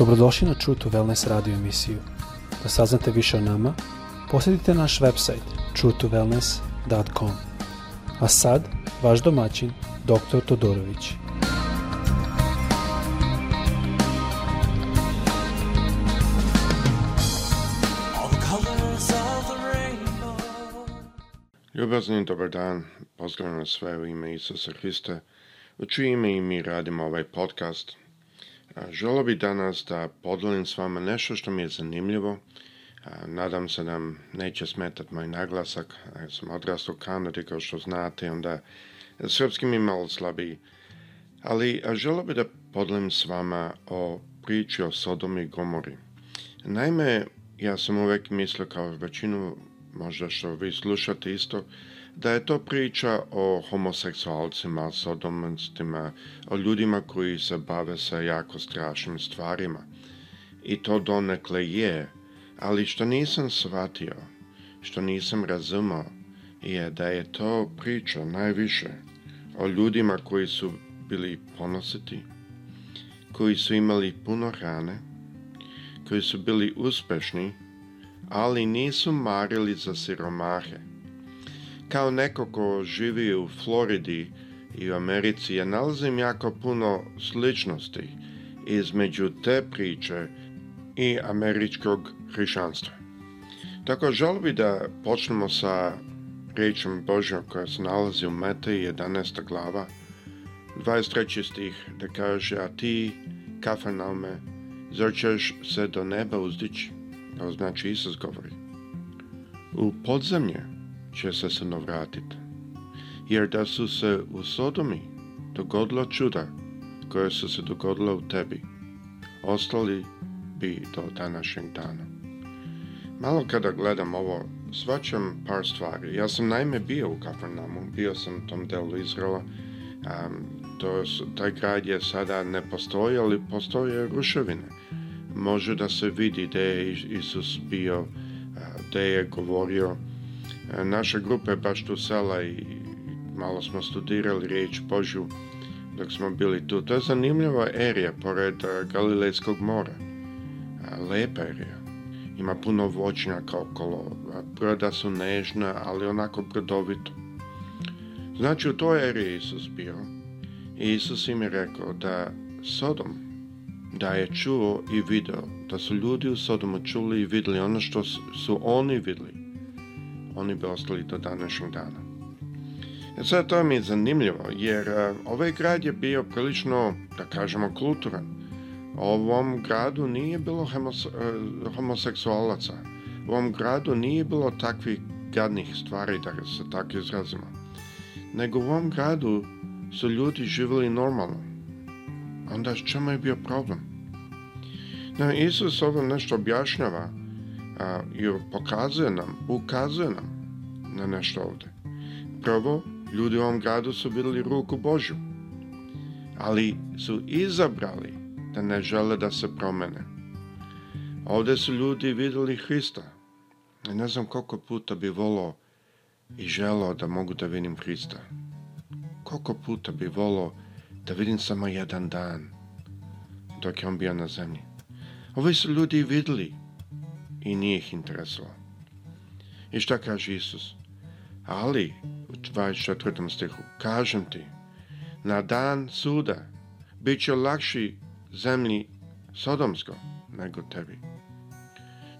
Dobrodošli na True to Wellness radio emisiju. Da saznate više o nama, posjetite naš website truetowellness.com. A sad, vaš domaćin, dr. Todorović. Ljubazni dobar dan, pozdravljam sve u ime Isusa Hrista, u čije ime i mi radimo ovaj podcast – Želeo bih danas da podelim s vama nešto što mi je zanimljivo. Nadam se da nam neće smetati moj naglasak. Ja sam odrastao u Kanadi, kao što znate, onda srpski mi je malo slabiji. Ali želeo bih da podelim s vama o priči o Sodomi i Gomori. Naime, ja sam uvek mislio kao većinu, možda što vi slušate isto, da je to priča o homoseksualcima, sodomanstima, o ljudima koji se bave sa jako strašnim stvarima. I to donekle je, ali što nisam shvatio, što nisam razumao, je da je to priča najviše o ljudima koji su bili ponositi, koji su imali puno rane, koji su bili uspešni, ali nisu marili za siromahe Kao neko ko živi u Floridi i u Americi, ja nalazim jako puno sličnosti između te priče i američkog hrišćanstva. Tako želio bi da počnemo sa riječom Božjom koja se nalazi u Mateji 11. glava, 23. stih, da kaže, a ti, Kafanaume, zar ćeš se do neba uzdići? To znači Isus govori. U podzemlje će se se navratiti. Jer da su se u Sodomi dogodila čuda koje su se dogodila u tebi, ostali bi do današnjeg dana. Malo kada gledam ovo, svačam par stvari. Ja sam naime bio u Kafarnamu, bio sam u tom delu Izrela. Um, to, taj grad je sada ne postoji, ali postoje ruševine. Može da se vidi gdje je Isus bio, gdje je govorio Naša grupa je baš tu sala i malo smo studirali reč Božju dok smo bili tu. To je zanimljiva erija pored eh, Galilejskog mora. Eh, lepa erija. Ima puno voćnjaka okolo. Proda su nežna, ali onako brodovito. Znači u toj eriji Isus bio. I Isus im je rekao da Sodom, da je čuo i video, da su ljudi u Sodomu čuli i videli ono što su oni videli oni bi ostali do današnjeg dana. E sad to mi je zanimljivo, jer e, ovaj grad je bio prilično, da kažemo, kulturan. U ovom gradu nije bilo e, homoseksualaca. U ovom gradu nije bilo takvih gadnih stvari, da se tako izrazimo. Nego u ovom gradu su ljudi živjeli normalno. Onda čemu je bio problem? No, Isus ovo nešto objašnjava a, i pokazuje nam, ukazuje nam na nešto ovde. Prvo, ljudi u ovom gradu su videli ruku Božju, ali su izabrali da ne žele da se promene. Ovde su ljudi videli Hrista. Ne znam koliko puta bi volao i želao da mogu da vidim Hrista. Koliko puta bi volao da vidim samo jedan dan dok je on bio na zemlji. Ovi su ljudi videli i nije ih interesovao. I šta kaže Isus? Ali, u 24. stihu, kažem ti, na dan suda bit će lakši zemlji Sodomsko nego tebi.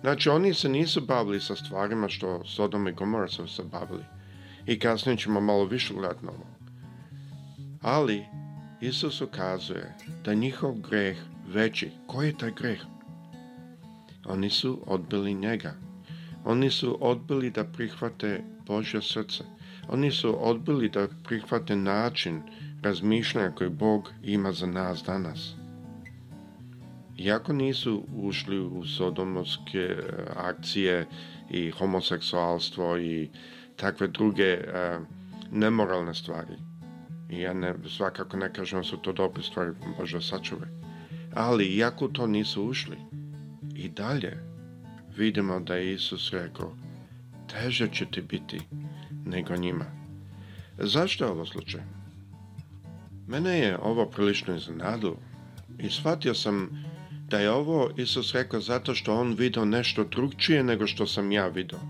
Znači, oni se nisu bavili sa stvarima što Sodom i Gomora su se bavili. I kasnije ćemo malo više gledati na Ali, Isus ukazuje da njihov greh veći. Koji je taj greh? Oni su odbili njega. Oni su odbili da prihvate Božje srce. Oni su odbili da prihvate način razmišljanja koji Bog ima za nas danas. Iako nisu ušli u sodomske e, akcije i homoseksualstvo i takve druge e, nemoralne stvari, i ja ne, svakako ne kažem da su to dobre stvari, Bože sačuve, ali iako to nisu ušli, i dalje vidimo da je Isus rekao teže će ti biti nego njima. Zašto je ovo slučaj? Mene je ovo prilično iznenadilo i shvatio sam da je ovo Isus rekao zato što on video nešto drugčije nego što sam ja video.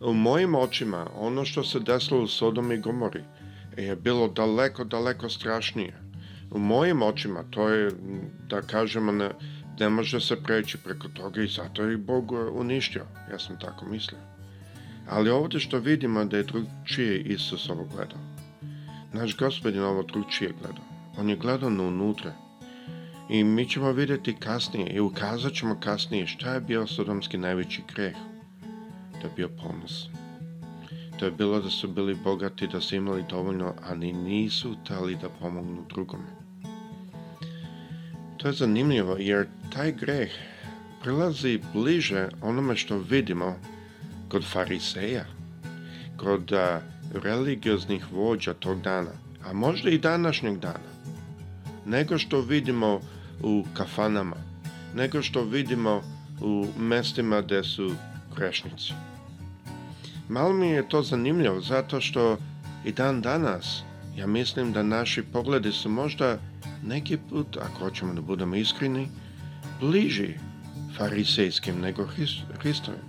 U mojim očima ono što se desilo u Sodom i Gomori je bilo daleko, daleko strašnije. U mojim očima to je, da kažemo, na, ne može se preći preko toga i zato je Bog uništio. Ja sam tako mislio. Ali ovde što vidimo da je drugčije Isus ovo gledao. Naš gospodin ovo drugčije gledao. On je gledao na unutra. I mi ćemo videti kasnije i ukazat ćemo kasnije šta je bio sodomski najveći greh. To je bio ponos. To je bilo da su bili bogati, da su imali dovoljno, ali nisu tali da pomognu drugome. To je zanimljivo jer taj greh prilazi bliže onome što vidimo kod fariseja, kod religioznih vođa tog dana, a možda i današnjeg dana, nego što vidimo u kafanama, nego što vidimo u mestima gde su krešnici. Malo mi je to zanimljivo zato što i dan danas ja mislim da naši pogledi su možda neki put, ako hoćemo da budemo iskreni, bliži farisejskim nego Hristovim.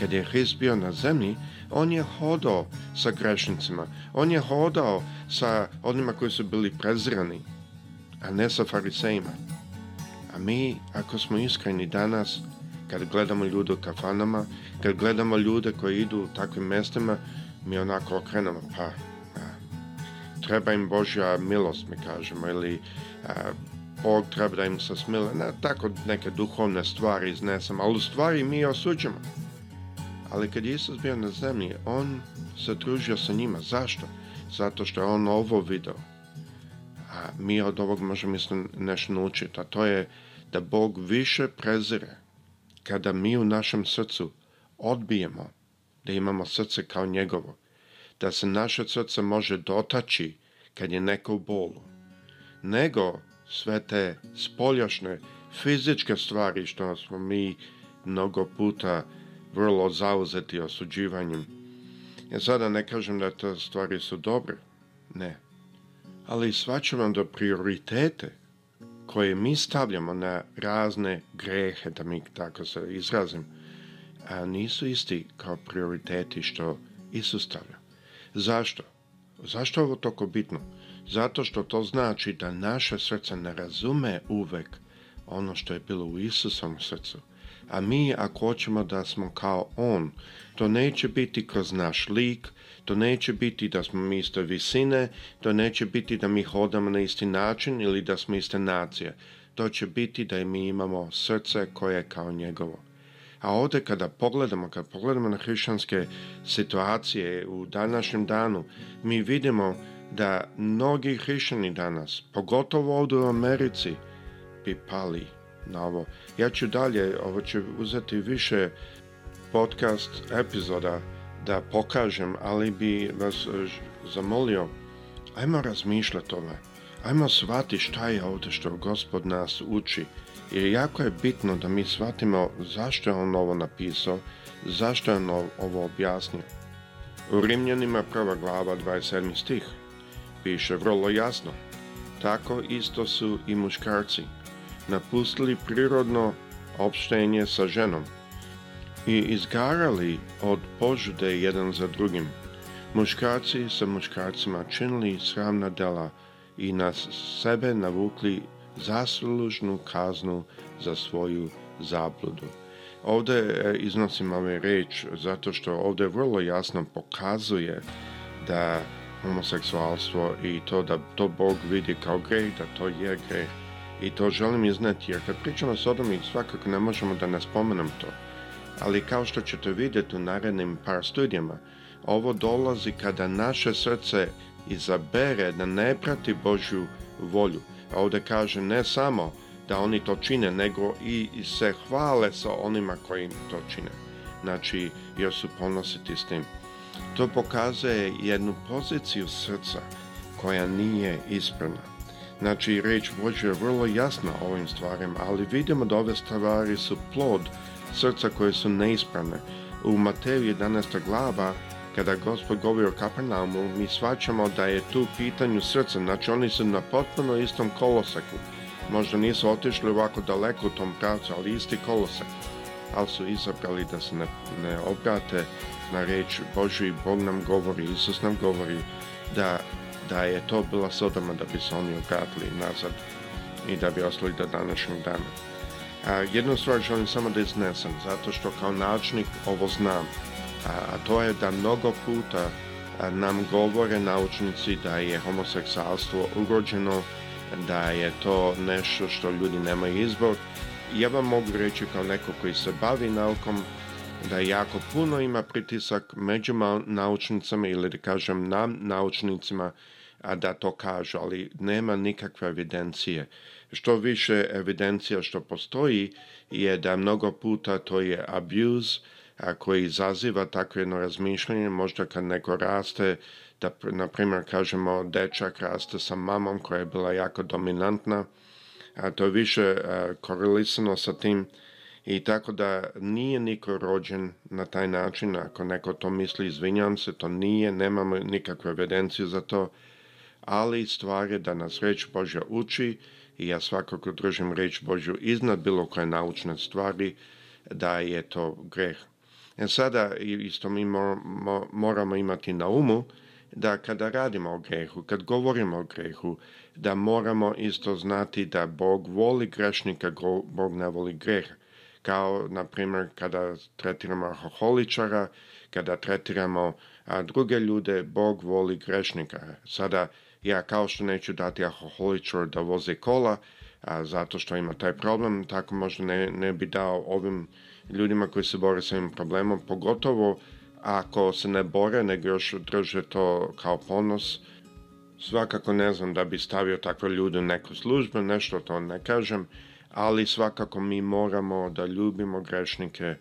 Kad je Hrist bio na zemlji, on je hodao sa grešnicima, on je hodao sa onima koji su bili prezrani, a ne sa farisejima. A mi, ako smo iskreni danas, kad gledamo ljude u kafanama, kad gledamo ljude koji idu u takvim mestima, mi onako okrenemo, pa treba im Božja milost, mi kažemo, ili a, e, Bog treba da im se smile, ne, tako neke duhovne stvari iznesem, ali u stvari mi je Ali kad Isus bio na zemlji, on se družio sa njima. Zašto? Zato što je on ovo video. A mi od ovog možemo mislim nešto naučiti, a to je da Bog više prezire kada mi u našem srcu odbijemo da imamo srce kao njegovo da se naše srce može dotaći kad je neko u bolu, nego sve te spoljašne fizičke stvari što smo mi mnogo puta vrlo zauzeti osuđivanjem. Ja sada ne kažem da te stvari su dobre, ne. Ali svačavam da prioritete koje mi stavljamo na razne grehe, da mi tako se izrazim, a nisu isti kao prioriteti što Isus stavlja. Zašto? Zašto je ovo toliko bitno? Zato što to znači da naše srce ne razume uvek ono što je bilo u Isusovom srcu. A mi ako hoćemo da smo kao On, to neće biti kroz naš lik, to neće biti da smo mi iste visine, to neće biti da mi hodamo na isti način ili da smo iste nacije. To će biti da mi imamo srce koje je kao njegovo. A ovde kada pogledamo, kada pogledamo na hrišćanske situacije u današnjem danu, mi vidimo da mnogi hrišćani danas, pogotovo ovde u Americi, bi pali na ovo. Ja ću dalje, ovo će uzeti više podcast epizoda da pokažem, ali bi vas eh, zamolio, ajmo razmišljati ove, ajmo shvati šta je ovde što gospod nas uči. I jako je bitno da mi shvatimo zašto je on ovo napisao, zašto je on ovo objasnio. U Rimljanima prva glava 27. stih piše vrlo jasno. Tako isto su i muškarci napustili prirodno opštenje sa ženom i izgarali od požude jedan za drugim. Muškarci sa muškarcima činili sramna dela i na sebe navukli zaslužnu kaznu za svoju zabludu. Ovde e, iznosim ove reč zato što ovde vrlo jasno pokazuje da homoseksualstvo i to da to Bog vidi kao greh, da to je greh. I to želim iznati jer kad pričamo o Sodomi svakako ne možemo da ne spomenem to. Ali kao što ćete videti u narednim par studijama, ovo dolazi kada naše srce izabere da ne prati Božju volju ovde kaže ne samo da oni to čine, nego i se hvale sa onima koji to čine. Znači, jer su ponositi s tim. To pokazuje jednu poziciju srca koja nije ispravna. Znači, reč Božja je vrlo jasna ovim stvarima, ali vidimo da ove stvari su plod srca koje su neispravne. U Mateju 11. glava Kada gospod govori o Kapernamu, mi svačamo da je tu pitanju srca, znači oni su na potpuno istom kolosaku. Možda nisu otišli ovako daleko u tom pravcu, ali isti kolosak. Ali su izabrali da se ne, ne obrate na reč Božju i Bog nam govori, Isus nam govori da, da je to bila sodoma da bi se oni obratili nazad i da bi ostali do današnjeg dana. A, jednu stvar želim samo da iznesem, zato što kao naučnik ovo znam a to je da mnogo puta nam govore naučnici da je homoseksualstvo urođeno, da je to nešto što ljudi nemaju izbor. Ja vam mogu reći kao neko koji se bavi naukom da jako puno ima pritisak među naučnicama ili da kažem nam naučnicima a da to kažu, ali nema nikakve evidencije. Što više evidencija što postoji je da mnogo puta to je abuse, ako izaziva takvo jedno razmišljanje, možda kad neko raste, da, na primjer, kažemo, dečak raste sa mamom koja je bila jako dominantna, a to je više a, e, korelisano sa tim i tako da nije niko rođen na taj način, ako neko to misli, izvinjam se, to nije, nemamo nikakve evidencije za to, ali stvar je da nas reč Božja uči i ja svakako držim reč Božju iznad bilo koje naučne stvari, da je to greh. E sada isto mi moramo imati na umu da kada radimo o grehu, kad govorimo o grehu, da moramo isto znati da Bog voli grešnika, Bog ne voli greh. Kao, na primjer, kada tretiramo alkoholičara, kada tretiramo a druge ljude, Bog voli grešnika. Sada, ja kao što neću dati alkoholičar da voze kola, a, zato što ima taj problem, tako možda ne, ne bi dao ovim ljudima koji se bore sa ovim problemom, pogotovo ako se ne bore, nego još drže to kao ponos, svakako ne znam da bi stavio takve ljude u neku službu, nešto to ne kažem, ali svakako mi moramo da ljubimo grešnike,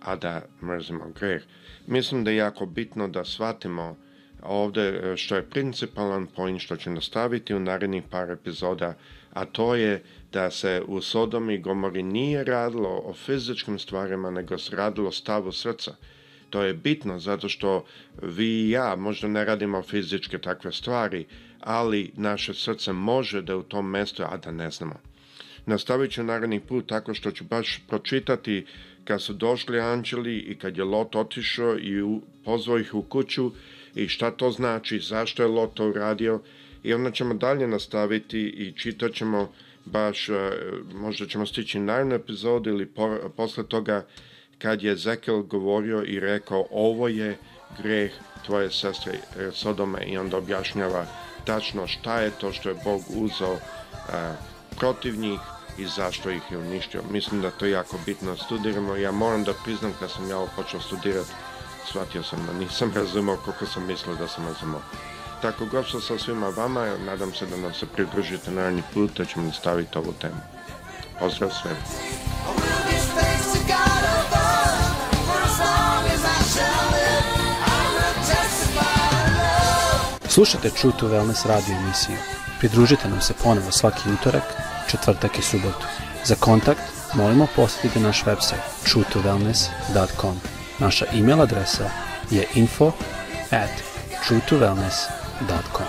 a da mrzimo greh. Mislim da je jako bitno da shvatimo ovde e, što je principalan point što će nastaviti u narednih par epizoda, a to je da se u Sodomi i Gomori nije radilo o fizičkim stvarima, nego se radilo o stavu srca. To je bitno zato što vi i ja možda ne radimo fizičke takve stvari, ali naše srce može da u tom mestu, a da ne znamo. Nastavit ću naredni put tako što ću baš pročitati kad su došli anđeli i kad je Lot otišao i pozvao ih u kuću, i šta to znači, zašto je Loto uradio i onda ćemo dalje nastaviti i čitat ćemo baš, e, možda ćemo stići narednu epizodu ili por, posle toga kad je Zekel govorio i rekao ovo je greh tvoje sestre Sodome i onda objašnjava tačno šta je to što je Bog uzao a, e, protiv njih i zašto ih je uništio. Mislim da to je jako bitno da studiramo. Ja moram da priznam kad sam ja ovo počeo studirati shvatio sam da nisam razumao koliko sam mislio da sam razumao. Tako gosto sa svima vama, nadam se da nam se pridružite naredni put, da ćemo nastaviti ovu temu. Pozdrav svema! Slušajte True to Wellness radio emisiju. Pridružite nam se ponovo svaki utorak, četvrtak i subotu. Za kontakt molimo posjetite naš website truetowellness.com. Naša e-mail adresa je info at truetowellness.com